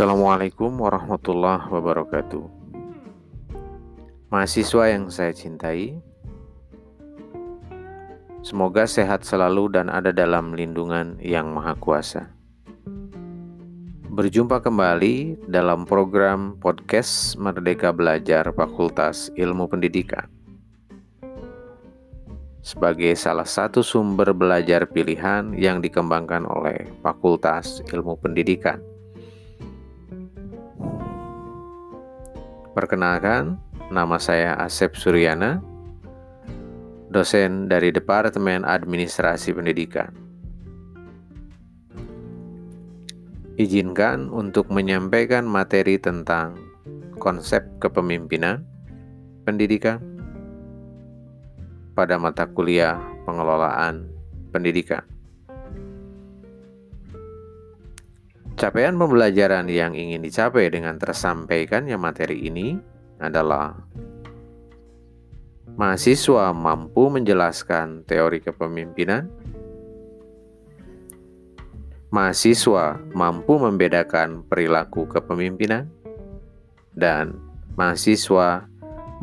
Assalamualaikum warahmatullahi wabarakatuh. Mahasiswa yang saya cintai, semoga sehat selalu dan ada dalam lindungan Yang Maha Kuasa. Berjumpa kembali dalam program podcast Merdeka Belajar Fakultas Ilmu Pendidikan. Sebagai salah satu sumber belajar pilihan yang dikembangkan oleh Fakultas Ilmu Pendidikan Perkenalkan, nama saya Asep Suryana, dosen dari Departemen Administrasi Pendidikan. Izinkan untuk menyampaikan materi tentang konsep kepemimpinan pendidikan pada mata kuliah pengelolaan pendidikan. Capaian pembelajaran yang ingin dicapai dengan tersampaikannya materi ini adalah mahasiswa mampu menjelaskan teori kepemimpinan, mahasiswa mampu membedakan perilaku kepemimpinan, dan mahasiswa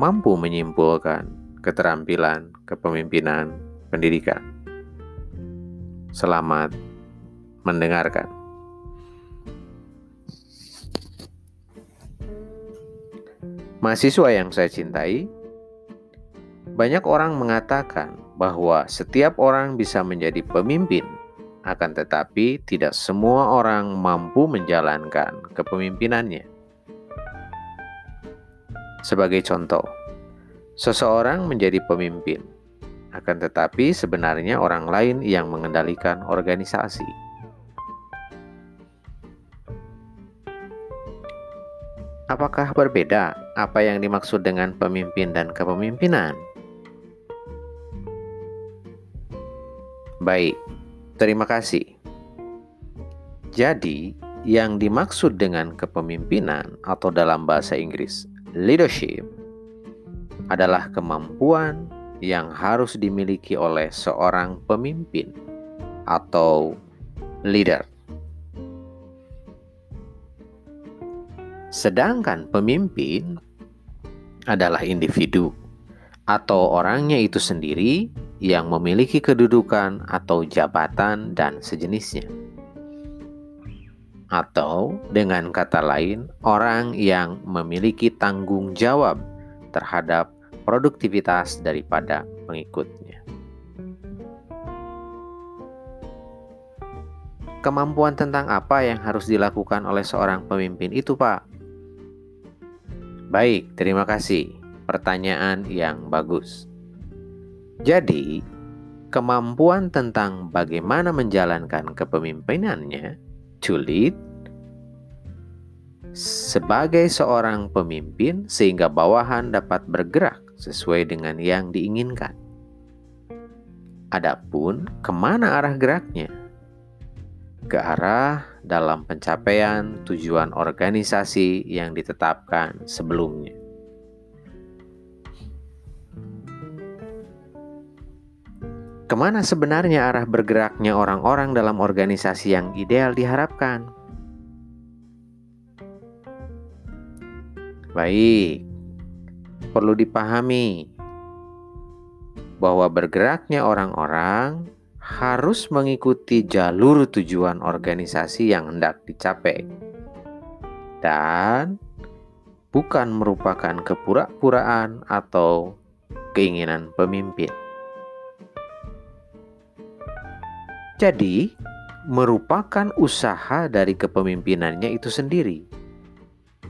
mampu menyimpulkan keterampilan kepemimpinan pendidikan. Selamat mendengarkan. Mahasiswa yang saya cintai, banyak orang mengatakan bahwa setiap orang bisa menjadi pemimpin, akan tetapi tidak semua orang mampu menjalankan kepemimpinannya. Sebagai contoh, seseorang menjadi pemimpin, akan tetapi sebenarnya orang lain yang mengendalikan organisasi. Apakah berbeda apa yang dimaksud dengan pemimpin dan kepemimpinan? Baik, terima kasih. Jadi, yang dimaksud dengan kepemimpinan atau dalam bahasa Inggris leadership adalah kemampuan yang harus dimiliki oleh seorang pemimpin atau leader. Sedangkan pemimpin adalah individu atau orangnya itu sendiri yang memiliki kedudukan atau jabatan dan sejenisnya. Atau dengan kata lain, orang yang memiliki tanggung jawab terhadap produktivitas daripada pengikutnya. Kemampuan tentang apa yang harus dilakukan oleh seorang pemimpin itu, Pak? Baik, terima kasih. Pertanyaan yang bagus. Jadi, kemampuan tentang bagaimana menjalankan kepemimpinannya, lead, sebagai seorang pemimpin sehingga bawahan dapat bergerak sesuai dengan yang diinginkan. Adapun ke mana arah geraknya? Ke arah dalam pencapaian tujuan organisasi yang ditetapkan sebelumnya. Ke mana sebenarnya arah bergeraknya orang-orang dalam organisasi yang ideal diharapkan? Baik, perlu dipahami bahwa bergeraknya orang-orang harus mengikuti jalur tujuan organisasi yang hendak dicapai, dan bukan merupakan kepura-puraan atau keinginan pemimpin. Jadi, merupakan usaha dari kepemimpinannya itu sendiri,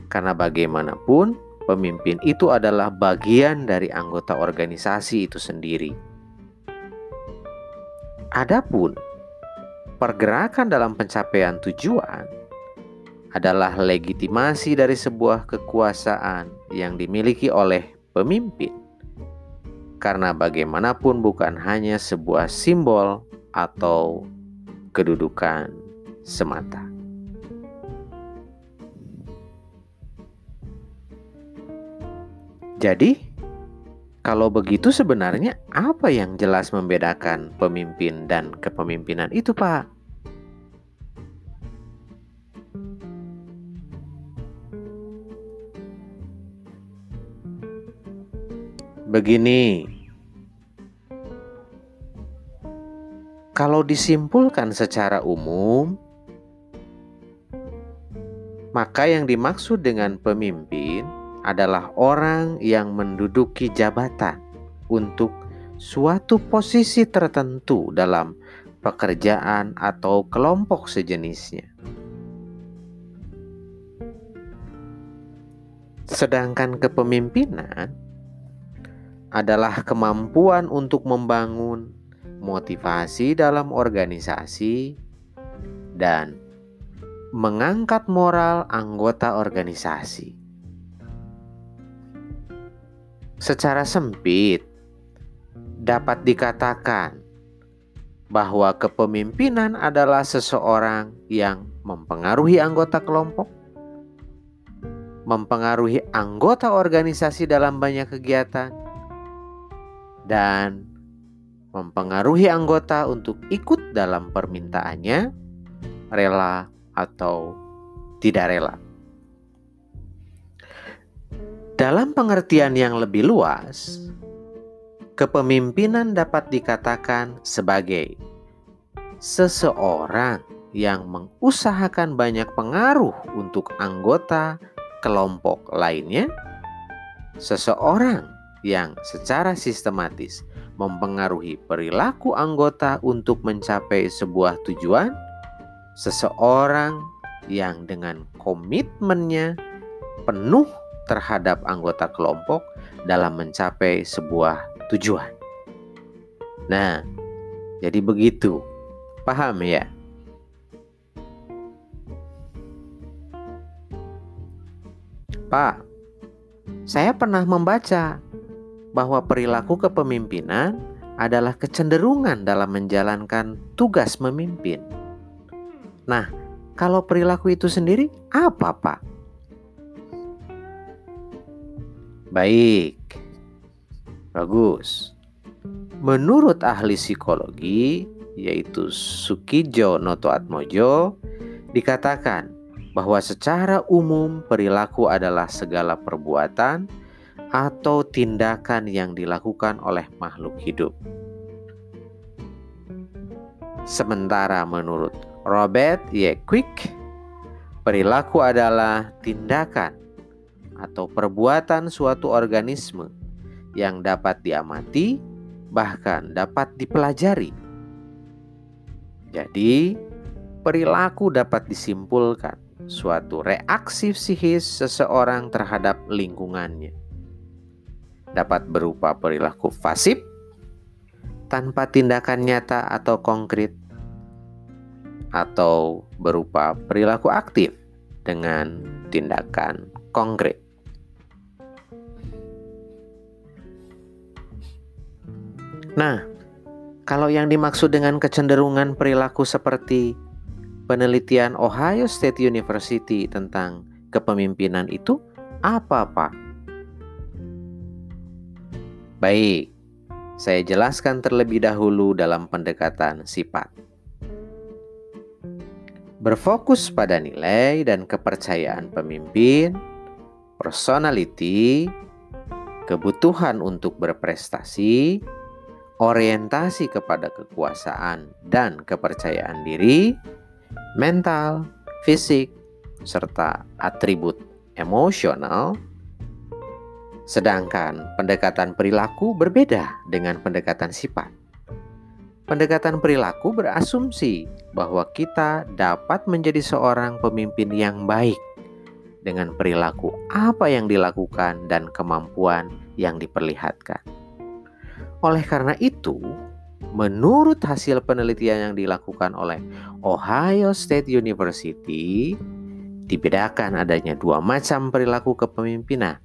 karena bagaimanapun pemimpin itu adalah bagian dari anggota organisasi itu sendiri Adapun pergerakan dalam pencapaian tujuan adalah legitimasi dari sebuah kekuasaan yang dimiliki oleh pemimpin. Karena bagaimanapun bukan hanya sebuah simbol atau kedudukan semata. Jadi, kalau begitu sebenarnya apa yang jelas membedakan pemimpin dan kepemimpinan itu, Pak? Begini. Kalau disimpulkan secara umum, maka yang dimaksud dengan pemimpin adalah orang yang menduduki jabatan untuk suatu posisi tertentu dalam pekerjaan atau kelompok sejenisnya. Sedangkan kepemimpinan adalah kemampuan untuk membangun motivasi dalam organisasi dan mengangkat moral anggota organisasi. Secara sempit, dapat dikatakan bahwa kepemimpinan adalah seseorang yang mempengaruhi anggota kelompok, mempengaruhi anggota organisasi dalam banyak kegiatan, dan mempengaruhi anggota untuk ikut dalam permintaannya, rela atau tidak rela. Dalam pengertian yang lebih luas, kepemimpinan dapat dikatakan sebagai seseorang yang mengusahakan banyak pengaruh untuk anggota kelompok lainnya, seseorang yang secara sistematis mempengaruhi perilaku anggota untuk mencapai sebuah tujuan, seseorang yang dengan komitmennya penuh terhadap anggota kelompok dalam mencapai sebuah tujuan. Nah, jadi begitu. Paham ya? Pak, saya pernah membaca bahwa perilaku kepemimpinan adalah kecenderungan dalam menjalankan tugas memimpin. Nah, kalau perilaku itu sendiri apa, Pak? Baik, bagus. Menurut ahli psikologi, yaitu Sukijo Noto Atmojo, dikatakan bahwa secara umum perilaku adalah segala perbuatan atau tindakan yang dilakukan oleh makhluk hidup. Sementara menurut Robert Y. Quick, perilaku adalah tindakan atau perbuatan suatu organisme yang dapat diamati, bahkan dapat dipelajari. Jadi, perilaku dapat disimpulkan suatu reaksi psikis seseorang terhadap lingkungannya dapat berupa perilaku pasif tanpa tindakan nyata atau konkret atau berupa perilaku aktif dengan tindakan konkret. Nah, kalau yang dimaksud dengan kecenderungan perilaku seperti penelitian Ohio State University tentang kepemimpinan itu apa, Pak? Baik, saya jelaskan terlebih dahulu dalam pendekatan sifat. Berfokus pada nilai dan kepercayaan pemimpin, personality, kebutuhan untuk berprestasi, orientasi kepada kekuasaan dan kepercayaan diri, mental, fisik, serta atribut emosional Sedangkan pendekatan perilaku berbeda dengan pendekatan sifat. Pendekatan perilaku berasumsi bahwa kita dapat menjadi seorang pemimpin yang baik dengan perilaku apa yang dilakukan dan kemampuan yang diperlihatkan. Oleh karena itu, menurut hasil penelitian yang dilakukan oleh Ohio State University, dibedakan adanya dua macam perilaku kepemimpinan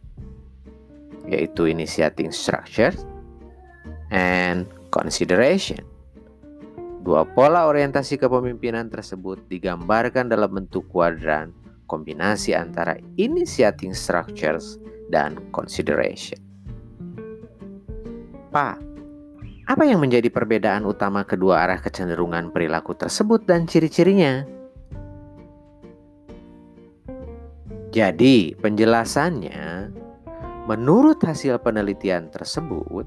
yaitu initiating structure and consideration. Dua pola orientasi kepemimpinan tersebut digambarkan dalam bentuk kuadran kombinasi antara initiating structures dan consideration. Pak, apa yang menjadi perbedaan utama kedua arah kecenderungan perilaku tersebut dan ciri-cirinya? Jadi, penjelasannya Menurut hasil penelitian tersebut,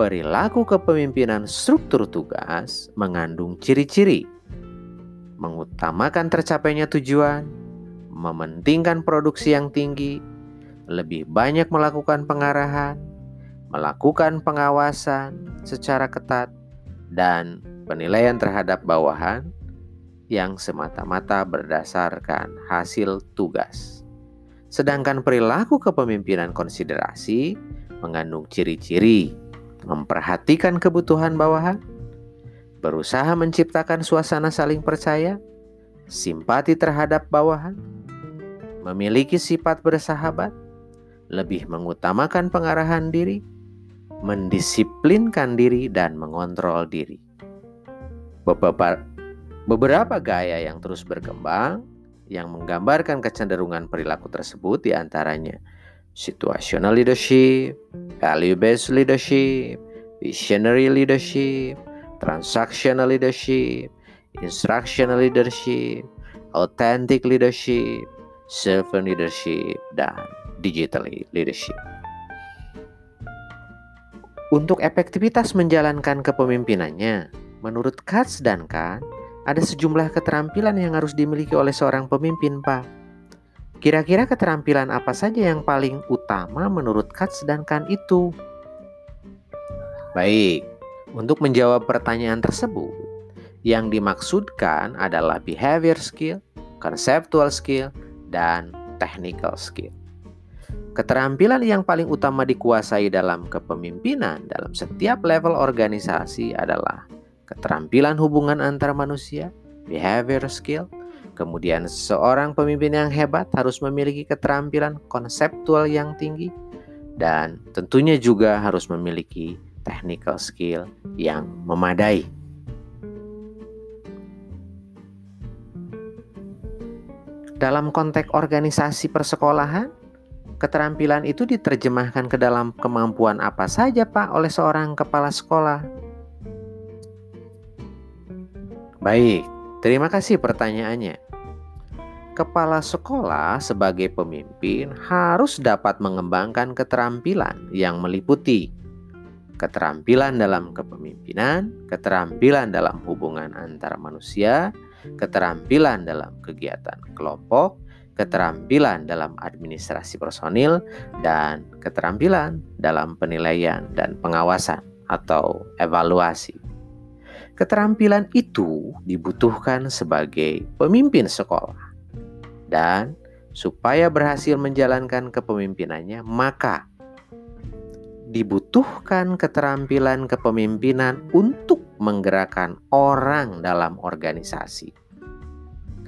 perilaku kepemimpinan struktur tugas mengandung ciri-ciri mengutamakan tercapainya tujuan, mementingkan produksi yang tinggi, lebih banyak melakukan pengarahan, melakukan pengawasan secara ketat, dan penilaian terhadap bawahan yang semata-mata berdasarkan hasil tugas. Sedangkan perilaku kepemimpinan konsiderasi mengandung ciri-ciri memperhatikan kebutuhan bawahan, berusaha menciptakan suasana saling percaya, simpati terhadap bawahan, memiliki sifat bersahabat, lebih mengutamakan pengarahan diri, mendisiplinkan diri, dan mengontrol diri. Beberapa, beberapa gaya yang terus berkembang yang menggambarkan kecenderungan perilaku tersebut di antaranya situational leadership, value-based leadership, visionary leadership, transactional leadership, instructional leadership, authentic leadership, servant leadership, dan digital leadership. Untuk efektivitas menjalankan kepemimpinannya, menurut Katz dan Kahn, ada sejumlah keterampilan yang harus dimiliki oleh seorang pemimpin, Pak. Kira-kira keterampilan apa saja yang paling utama menurut Katz dan Kan itu? Baik, untuk menjawab pertanyaan tersebut, yang dimaksudkan adalah behavior skill, conceptual skill, dan technical skill. Keterampilan yang paling utama dikuasai dalam kepemimpinan dalam setiap level organisasi adalah keterampilan hubungan antar manusia, behavior skill. Kemudian seorang pemimpin yang hebat harus memiliki keterampilan konseptual yang tinggi dan tentunya juga harus memiliki technical skill yang memadai. Dalam konteks organisasi persekolahan, keterampilan itu diterjemahkan ke dalam kemampuan apa saja, Pak, oleh seorang kepala sekolah. Baik, terima kasih pertanyaannya. Kepala sekolah sebagai pemimpin harus dapat mengembangkan keterampilan yang meliputi keterampilan dalam kepemimpinan, keterampilan dalam hubungan antar manusia, keterampilan dalam kegiatan kelompok, keterampilan dalam administrasi personil, dan keterampilan dalam penilaian dan pengawasan atau evaluasi. Keterampilan itu dibutuhkan sebagai pemimpin sekolah. Dan supaya berhasil menjalankan kepemimpinannya, maka dibutuhkan keterampilan kepemimpinan untuk menggerakkan orang dalam organisasi.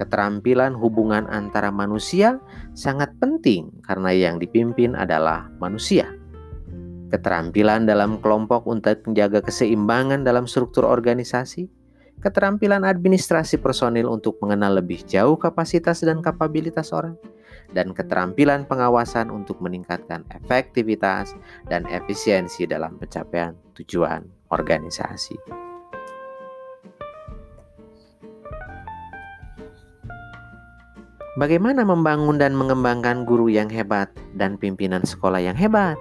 Keterampilan hubungan antara manusia sangat penting karena yang dipimpin adalah manusia. Keterampilan dalam kelompok untuk menjaga keseimbangan dalam struktur organisasi, keterampilan administrasi personil untuk mengenal lebih jauh kapasitas dan kapabilitas orang, dan keterampilan pengawasan untuk meningkatkan efektivitas dan efisiensi dalam pencapaian tujuan organisasi. Bagaimana membangun dan mengembangkan guru yang hebat dan pimpinan sekolah yang hebat?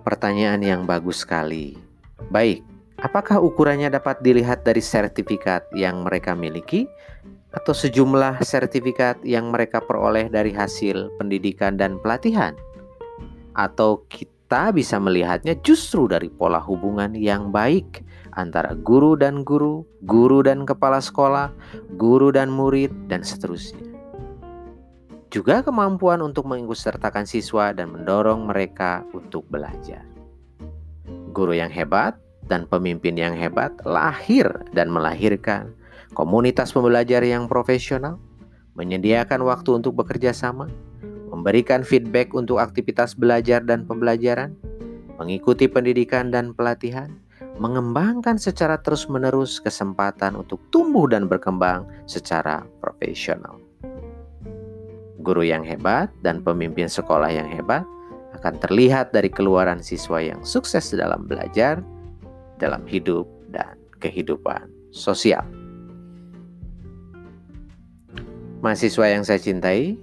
Pertanyaan yang bagus sekali. Baik, apakah ukurannya dapat dilihat dari sertifikat yang mereka miliki atau sejumlah sertifikat yang mereka peroleh dari hasil pendidikan dan pelatihan? Atau kita bisa melihatnya justru dari pola hubungan yang baik antara guru dan guru, guru dan kepala sekolah, guru dan murid, dan seterusnya juga kemampuan untuk mengikutsertakan siswa dan mendorong mereka untuk belajar. Guru yang hebat dan pemimpin yang hebat lahir dan melahirkan komunitas pembelajar yang profesional, menyediakan waktu untuk bekerja sama, memberikan feedback untuk aktivitas belajar dan pembelajaran, mengikuti pendidikan dan pelatihan, mengembangkan secara terus-menerus kesempatan untuk tumbuh dan berkembang secara profesional guru yang hebat dan pemimpin sekolah yang hebat akan terlihat dari keluaran siswa yang sukses dalam belajar, dalam hidup, dan kehidupan sosial. Mahasiswa yang saya cintai,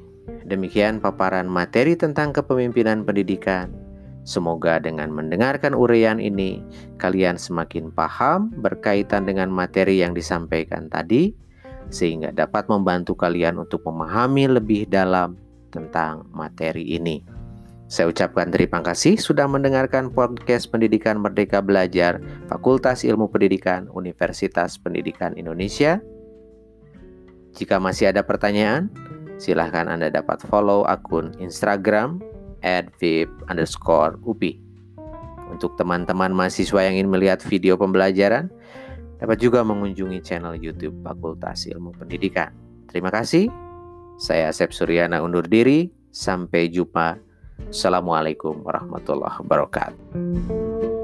Demikian paparan materi tentang kepemimpinan pendidikan. Semoga dengan mendengarkan uraian ini, kalian semakin paham berkaitan dengan materi yang disampaikan tadi, sehingga dapat membantu kalian untuk memahami lebih dalam tentang materi ini. Saya ucapkan terima kasih sudah mendengarkan podcast Pendidikan Merdeka Belajar Fakultas Ilmu Pendidikan Universitas Pendidikan Indonesia. Jika masih ada pertanyaan, silahkan Anda dapat follow akun Instagram @vip underscore upi. Untuk teman-teman mahasiswa yang ingin melihat video pembelajaran, dapat juga mengunjungi channel YouTube Fakultas Ilmu Pendidikan. Terima kasih. Saya Asep Suryana undur diri. Sampai jumpa. Assalamualaikum warahmatullahi wabarakatuh.